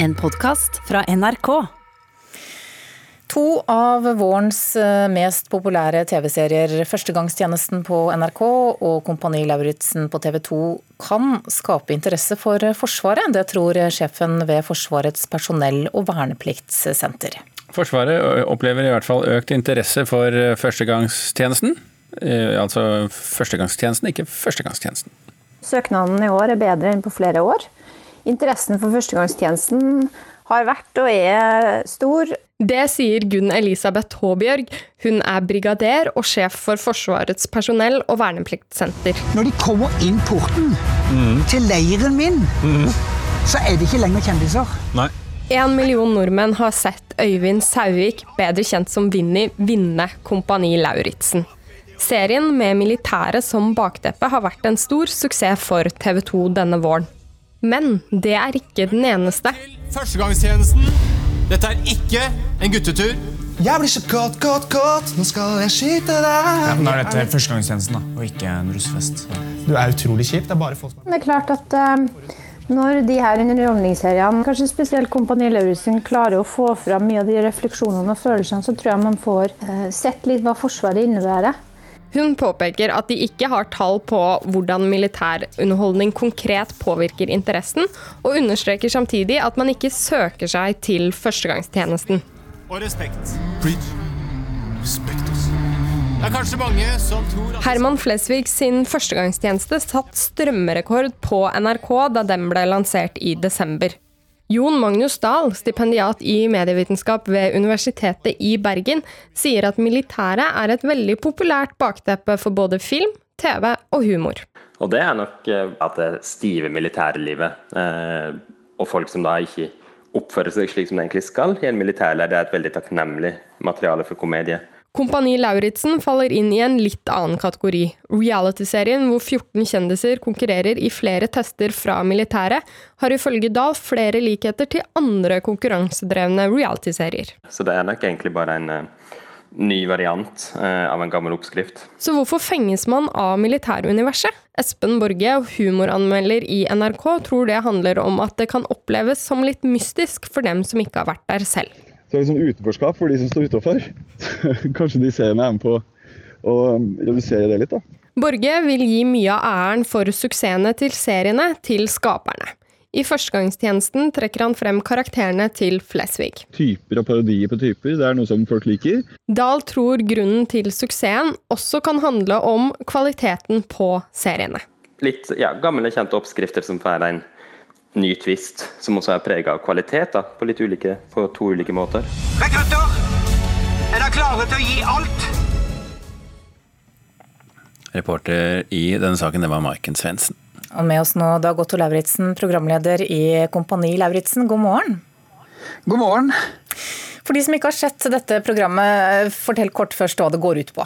En podkast fra NRK. To av vårens eh, mest populære TV-serier, 'Førstegangstjenesten' på NRK og 'Kompani Lauritzen' på TV 2, kan skape interesse for Forsvaret. Det tror sjefen ved Forsvarets personell- og vernepliktssenter. Forsvaret opplever i hvert fall økt interesse for førstegangstjenesten. Eh, altså førstegangstjenesten, ikke førstegangstjenesten. Søknaden i år er bedre enn på flere år. Interessen for førstegangstjenesten har vært og er stor. Det sier Gunn Elisabeth Håbjørg. Hun er brigader og sjef for Forsvarets personell- og vernepliktsenter. Når de kommer inn porten til leiren min, så er det ikke lenger kjendiser. Nei. En million nordmenn har sett Øyvind Sauvik, bedre kjent som Vinni, vinne Kompani Lauritzen. Serien med militæret som bakteppe har vært en stor suksess for TV 2 denne våren. Men det er ikke den eneste. Førstegangstjenesten. Dette er ikke en guttetur. Jeg blir så kåt, kåt, kåt, nå skal jeg skyte deg. Ja, men Da er dette førstegangstjenesten, da, og ikke en russefest. Du er utrolig kjip. Det er bare folk som Det er klart at uh, når de her underholdningsseriene, kanskje spesielt Kompani Lauritzen, klarer å få fram mye av de refleksjonene og følelsene, så tror jeg man får uh, sett litt hva Forsvaret innebærer. Hun påpeker at de ikke har tall på hvordan militærunderholdning konkret påvirker interessen, og understreker samtidig at man ikke søker seg til førstegangstjenesten. Og respekt. Preach. Respekt, altså. Det er kanskje mange som tror at Herman Flesvig sin førstegangstjeneste satt strømmerekord på NRK da den ble lansert i desember. Jon Magnus Dahl, stipendiat i medievitenskap ved Universitetet i Bergen, sier at militæret er et veldig populært bakteppe for både film, TV og humor. Og det er nok eh, at det stive militærlivet, eh, og folk som da ikke oppfører seg slik som de egentlig skal i en militærleir, det er et veldig takknemlig materiale for komedie. Kompani Lauritzen faller inn i en litt annen kategori. Reality-serien hvor 14 kjendiser konkurrerer i flere tester fra militæret, har ifølge Dahl flere likheter til andre konkurransedrevne reality-serier. Så det er nok egentlig bare en eh, ny variant eh, av en gammel oppskrift. Så hvorfor fenges man av militæruniverset? Espen Borge, humoranmelder i NRK, tror det handler om at det kan oppleves som litt mystisk for dem som ikke har vært der selv. Så det er liksom utenforskap for de som står utafor. Kanskje de seriene er med på å redusere det litt, da. Borge vil gi mye av æren for suksessene til seriene til skaperne. I førstegangstjenesten trekker han frem karakterene til Flesvig. Typer og parodier på typer, det er noe som folk liker. Dahl tror grunnen til suksessen også kan handle om kvaliteten på seriene. Litt ja, gamle, kjente oppskrifter som får en ny twist, som også er prega av kvalitet, da, på, litt ulike, på to ulike måter. Rekrutter! Er dere klare til å gi alt? Reporter i denne saken, det var Maiken Svendsen. Og med oss nå Dag Otto Lauritzen, programleder i Kompani Lauritzen. God morgen. God morgen. For de som ikke har sett dette programmet, fortell kort først hva det går ut på.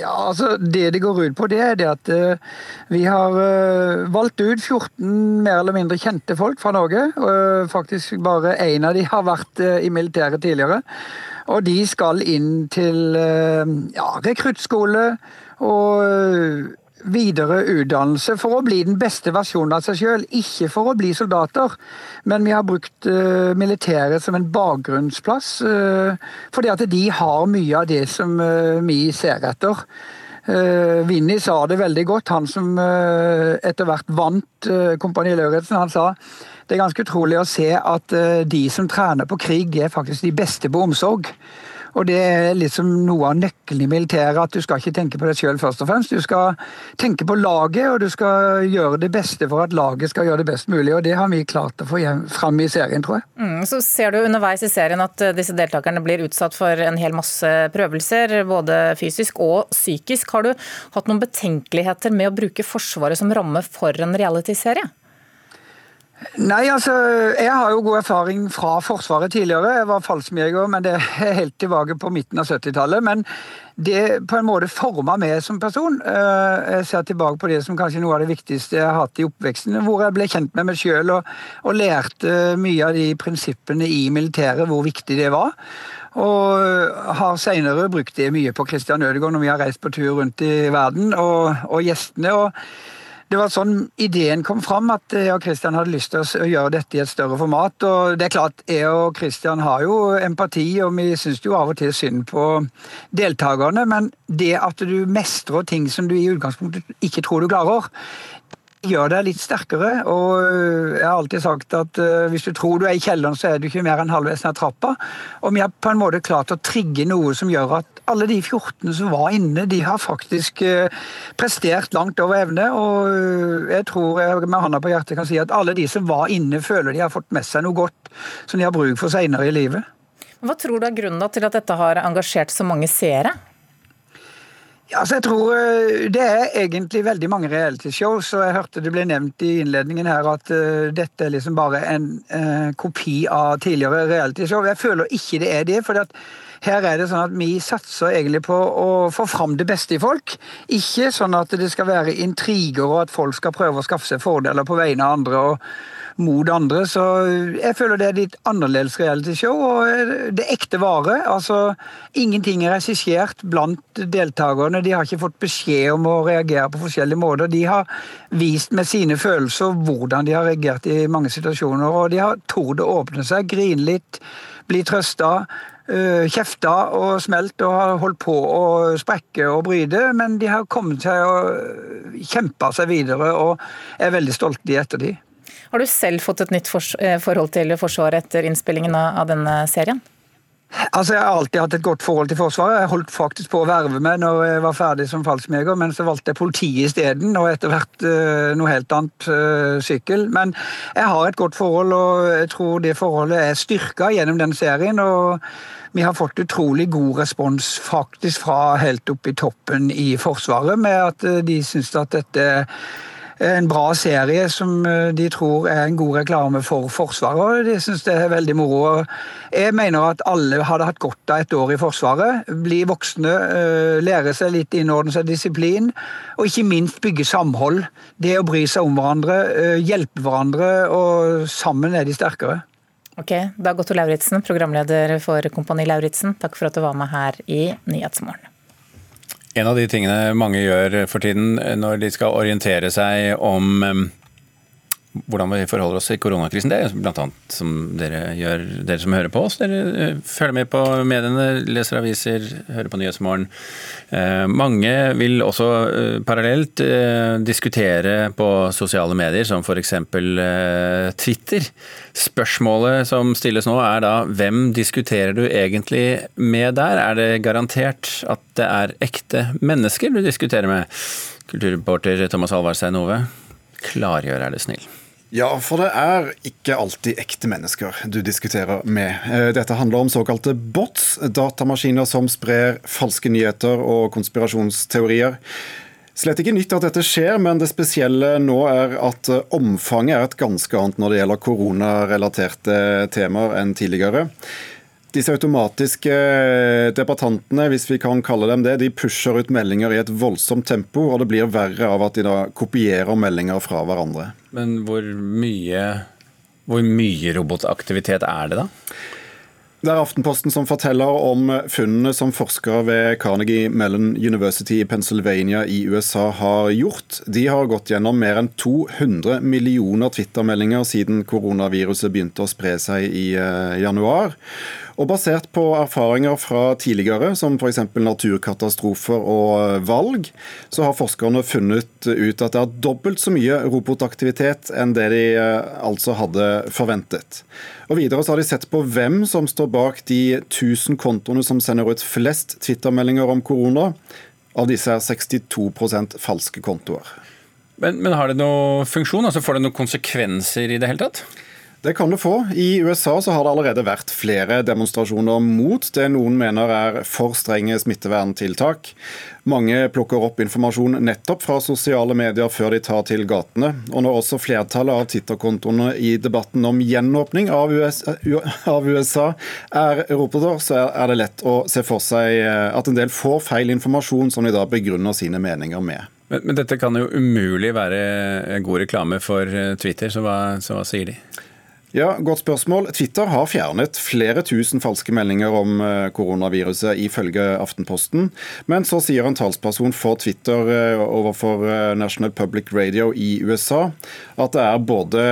Ja, altså Det det går ut på, det er det at uh, vi har uh, valgt ut 14 mer eller mindre kjente folk fra Norge. Uh, faktisk bare én av de har vært i militæret tidligere. Og de skal inn til ja, rekruttskole og videre utdannelse for å bli den beste versjonen av seg sjøl. Ikke for å bli soldater, men vi har brukt uh, militæret som en bakgrunnsplass. Uh, fordi at de har mye av det som uh, vi ser etter. Vinni sa det veldig godt, han som etter hvert vant Kompani Lauritzen. Han sa det er ganske utrolig å se at de som trener på krig, er faktisk de beste på omsorg. Og det er liksom noe av nøkkelen i militæret, at du skal ikke tenke på deg sjøl først og fremst. Du skal tenke på laget, og du skal gjøre det beste for at laget skal gjøre det best mulig. Og det har vi klart å få fram i serien, tror jeg. Mm, så ser du underveis i serien at disse deltakerne blir utsatt for en hel masse prøvelser, både fysisk og psykisk. Har du hatt noen betenkeligheter med å bruke Forsvaret som ramme for en realityserie? Nei, altså, Jeg har jo god erfaring fra Forsvaret tidligere. Jeg var fallskjermjeger, men det er helt tilbake på midten av 70-tallet. Men det på en måte forma meg som person. Eh, jeg ser tilbake på det som kanskje noe av det viktigste jeg har hatt i oppveksten. Hvor jeg ble kjent med meg sjøl og, og, lærte mye av de prinsippene i militæret, hvor viktig det var. Og har seinere brukt det mye på Christian Ødegaard når vi har reist på tur rundt i verden, og, og gjestene. og det var sånn ideen kom fram, at jeg og Kristian hadde lyst til å gjøre dette i et større format. og det er klart, Jeg og Kristian har jo empati, og vi syns jo av og til synd på deltakerne. Men det at du mestrer ting som du i utgangspunktet ikke tror du klarer, gjør deg litt sterkere. Og øh, jeg har alltid sagt at uh, hvis du tror du er i kjelleren, så er du ikke mer enn halvveis ned trappa. Og vi har på en måte klart å trigge noe som gjør at alle de 14 som var inne, de har faktisk uh, prestert langt over evne. Og jeg tror jeg med handa på hjertet kan si at alle de som var inne, føler de har fått med seg noe godt som de har bruk for seinere i livet. Hva tror du er grunnen til at dette har engasjert så mange seere? Ja, altså jeg tror eh, Det er egentlig veldig mange realityshow, og jeg hørte det ble nevnt i innledningen her at uh, dette er liksom bare en uh, kopi av tidligere realityshow. Jeg føler ikke det er det. for her er det sånn at Vi satser egentlig på å få fram det beste i folk. Ikke sånn at det skal være intriger og at folk skal prøve å skaffe seg fordeler på vegne av andre. og mot andre. Så jeg føler det er litt annerledes realityshow, og det ekte vare. Altså, ingenting er regissert blant deltakerne. De har ikke fått beskjed om å reagere på forskjellige måter. De har vist med sine følelser hvordan de har reagert i mange situasjoner, og de har tort å åpne seg, grine litt, bli trøsta. Uh, kjefta og smelt og har holdt på å sprekke og bryte, men de har kommet seg og kjempa seg videre og er veldig stolte i ettertid. Har du selv fått et nytt eh, forhold til Forsvaret etter innspillingen av denne serien? Altså, Jeg har alltid hatt et godt forhold til Forsvaret. Jeg holdt faktisk på å verve meg når jeg var ferdig som falskmeger, men så valgte jeg politiet isteden, og etter hvert uh, noe helt annet, uh, sykkel. Men jeg har et godt forhold, og jeg tror det forholdet er styrka gjennom den serien. og vi har fått utrolig god respons faktisk fra helt opp i toppen i Forsvaret, med at de syns at dette er en bra serie som eh, de tror er en god reklame for Forsvaret. og De syns det er veldig moro. Jeg mener at alle hadde hatt godt av et år i Forsvaret. Bli voksne, eh, lære seg litt innordne seg disiplin, og ikke minst bygge samhold. Det å bry seg om hverandre, eh, hjelpe hverandre, og sammen er de sterkere. Ok, Dag Otto Lauritzen, programleder for Kompani Lauritzen, takk for at du var med her i Nyhetsmorgen. En av de tingene mange gjør for tiden når de skal orientere seg om hvordan vi forholder oss til koronakrisen. Det er bl.a. som dere gjør, dere som hører på oss. Dere eh, følger med på mediene, leser aviser, hører på Nyhetsmorgen. Eh, mange vil også eh, parallelt diskutere på sosiale medier, som f.eks. Twitter. Spørsmålet som stilles nå er da hvem diskuterer du egentlig med der? Er det garantert at det er ekte mennesker du diskuterer med? Kulturreporter Thomas Halvardstein Ove, klargjør, er det snill. Ja, for det er ikke alltid ekte mennesker du diskuterer med. Eh, dette handler om såkalte bots, datamaskiner som sprer falske nyheter og konspirasjonsteorier. Slett ikke nytt at dette skjer, men det spesielle nå er at omfanget er et ganske annet når det gjelder koronarelaterte temaer enn tidligere. Disse automatiske debattantene, hvis vi kan kalle dem det, de pusher ut meldinger i et voldsomt tempo, og det blir verre av at de da kopierer meldinger fra hverandre. Men hvor mye, hvor mye robotaktivitet er det, da? Det er Aftenposten som forteller om funnene som forskere ved Carnegie Mellon University i Pennsylvania i USA har gjort. De har gått gjennom mer enn 200 millioner Twitter-meldinger siden koronaviruset begynte å spre seg i eh, januar. Og Basert på erfaringer fra tidligere, som f.eks. naturkatastrofer og valg, så har forskerne funnet ut at det er dobbelt så mye robotaktivitet enn det de eh, altså hadde forventet. Og Videre så har de sett på hvem som står bak de 1000 kontoene som sender ut flest Twitter-meldinger om korona. Av disse er 62% falske kontoer. Men, men har det noen funksjon? Altså Får det noen konsekvenser i det hele tatt? Det kan det få. I USA så har det allerede vært flere demonstrasjoner mot det noen mener er for strenge smitteverntiltak. Mange plukker opp informasjon nettopp fra sosiale medier før de tar til gatene. Og når også flertallet av Twitter-kontoene i debatten om gjenåpning av USA, av USA er roboter, så er det lett å se for seg at en del får feil informasjon som de da begrunner sine meninger med. Men, men dette kan jo umulig være god reklame for Twitter, så hva, så hva sier de? Ja, Godt spørsmål. Twitter har fjernet flere tusen falske meldinger om eh, koronaviruset, ifølge Aftenposten. Men så sier en talsperson for Twitter eh, overfor eh, National Public Radio i USA at det er både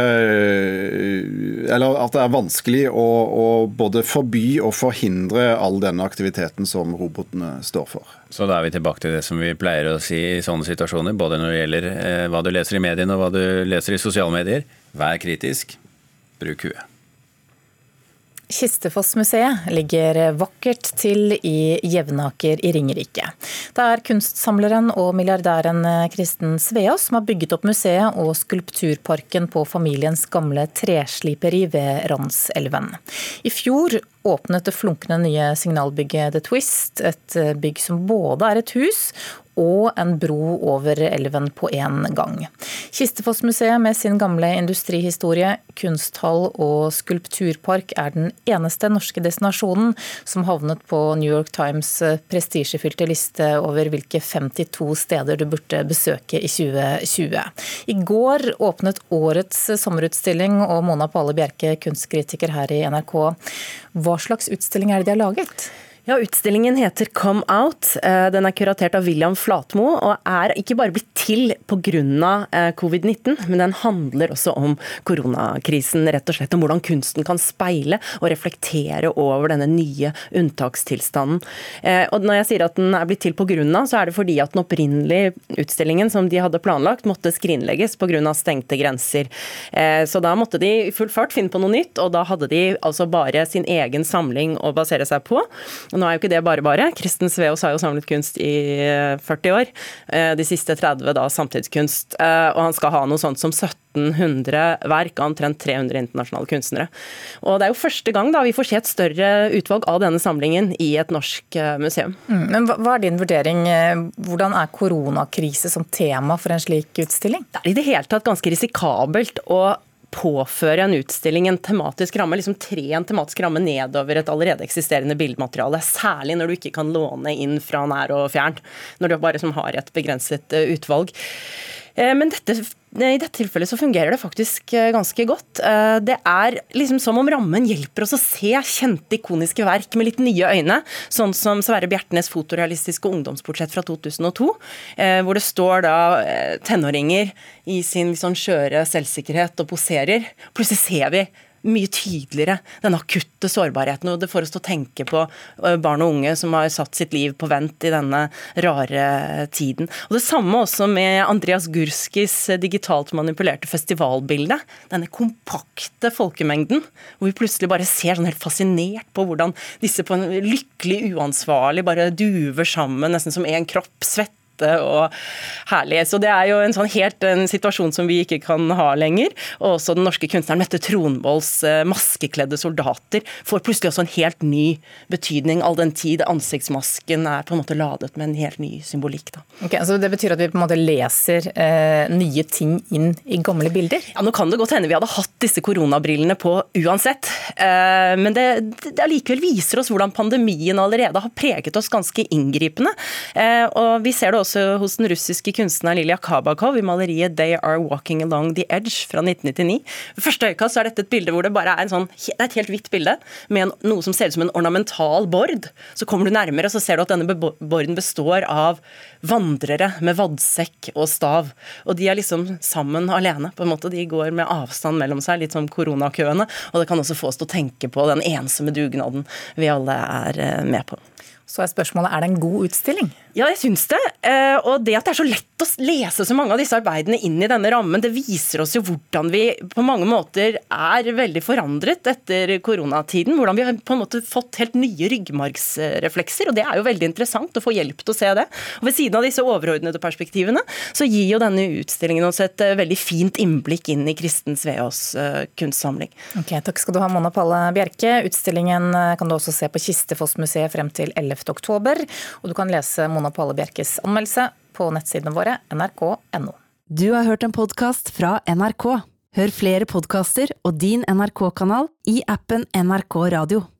Eller at det er vanskelig å, å både forby og forhindre all denne aktiviteten som robotene står for. Så da er vi tilbake til det som vi pleier å si i sånne situasjoner, både når det gjelder hva du leser i mediene og hva du leser i sosiale medier. Vær kritisk Bruk huet. Kistefoss-museet ligger vakkert til i Jevnaker i Ringerike. Det er kunstsamleren og milliardæren Kristen Sveaas som har bygget opp museet og skulpturparken på familiens gamle tresliperi ved Randselven. I fjor åpnet det flunkende nye signalbygget The Twist, et bygg som både er et hus og en bro over elven på én gang. Kistefossmuseet med sin gamle industrihistorie, kunsthall og skulpturpark er den eneste norske destinasjonen som havnet på New York Times prestisjefylte liste over hvilke 52 steder du burde besøke i 2020. I går åpnet årets sommerutstilling, og Mona Pale Bjerke, kunstkritiker her i NRK. Hva slags utstilling er det de har laget? Ja, Utstillingen heter Come Out. Eh, den er kuratert av William Flatmo og er ikke bare blitt til pga. Eh, covid-19, men den handler også om koronakrisen. Rett og slett om hvordan kunsten kan speile og reflektere over denne nye unntakstilstanden. Eh, og Når jeg sier at den er blitt til pga., så er det fordi at den opprinnelige utstillingen som de hadde planlagt, måtte skrinlegges pga. stengte grenser. Så da måtte de i full fart finne på noe nytt, og da hadde de altså bare sin egen samling å basere seg på. Nå er jo ikke det bare bare. Kristen Sveaas har jo samlet kunst i 40 år. Eh, de siste 30 da samtidskunst. Eh, og han skal ha noe sånt som 1700 verk av omtrent 300 internasjonale kunstnere. Og det er jo første gang da vi får se et større utvalg av denne samlingen i et norsk eh, museum. Mm, men hva er din vurdering? Hvordan er koronakrise som tema for en slik utstilling? Det er i det hele tatt ganske risikabelt å påføre en utstilling en tematisk ramme, liksom tre en tematisk ramme nedover et allerede eksisterende bildemateriale. Særlig når du ikke kan låne inn fra nær og fjern. Når du bare har et begrenset eh, utvalg. Eh, men dette, i dette tilfellet så fungerer det faktisk eh, ganske godt. Eh, det er liksom som om rammen hjelper oss å se kjente, ikoniske verk med litt nye øyne. Sånn som Sverre Bjertnæs' fotorealistiske ungdomsportrett fra 2002. Hvor det står da tenåringer i sin sånn skjøre selvsikkerhet og poserer. Plutselig ser vi mye tydeligere, den akutte sårbarheten. Og det får oss til å tenke på eh, barn og unge som har satt sitt liv på vent i denne rare tiden. Og Det samme også med Andreas Gurskis digitalt manipulerte festivalbilde. Denne kompakte folkemengden, hvor vi plutselig bare ser sånn helt fascinert på hvordan disse på en lykkelig uansvarlig bare duver sammen, nesten som én kropp. Svett flotte og herlige. Så det er jo en sånn helt en situasjon som vi ikke kan ha lenger. Og også den norske kunstneren Mette Tronvolls eh, maskekledde soldater får plutselig også en helt ny betydning, all den tid ansiktsmasken er på en måte ladet med en helt ny symbolikk. Da. Ok, så Det betyr at vi på en måte leser eh, nye ting inn i gamle bilder? Ja, Nå kan det godt hende vi hadde hatt disse koronabrillene på uansett. Eh, men det, det allikevel viser oss hvordan pandemien allerede har preget oss ganske inngripende. Eh, og vi ser det også også hos den russiske kunstneren Lilja Kabakov i maleriet 'They Are Walking Along The Edge' fra 1999. Ved første øyekast er dette et bilde hvor det bare er, sånn, er et helt hvitt bilde med noe som ser ut som en ornamental bord. Så kommer du nærmere, og så ser du at denne borden består av vandrere med vadsekk og stav. Og de er liksom sammen alene. på en måte. De går med avstand mellom seg, litt som koronakøene. Og det kan også få oss til å tenke på den ensomme dugnaden vi alle er eh, med på. Så er spørsmålet er det en god utstilling? Ja, jeg syns det. Eh, og det at det er så lett å lese så mange av disse arbeidene inn i denne rammen, det viser oss jo hvordan vi på mange måter er veldig forandret etter koronatiden. Hvordan vi har på en måte fått helt nye ryggmargsreflekser. Og det er jo veldig interessant å få hjelp til å se det. Og ved siden av disse overordnede perspektivene, så gir jo denne utstillingen oss et eh, veldig fint innblikk inn i Kristen Sveås eh, kunstsamling. Ok, Takk skal du ha, Mona Palle Bjerke. Utstillingen kan du også se på Kistefossmuseet frem til 11. oktober. Og du kan lese Mona Mona Palle Bjerkes anmeldelse på nettsidene våre nrk.no. Du har hørt en podkast fra NRK. Hør flere podkaster og din NRK-kanal i appen NRK Radio.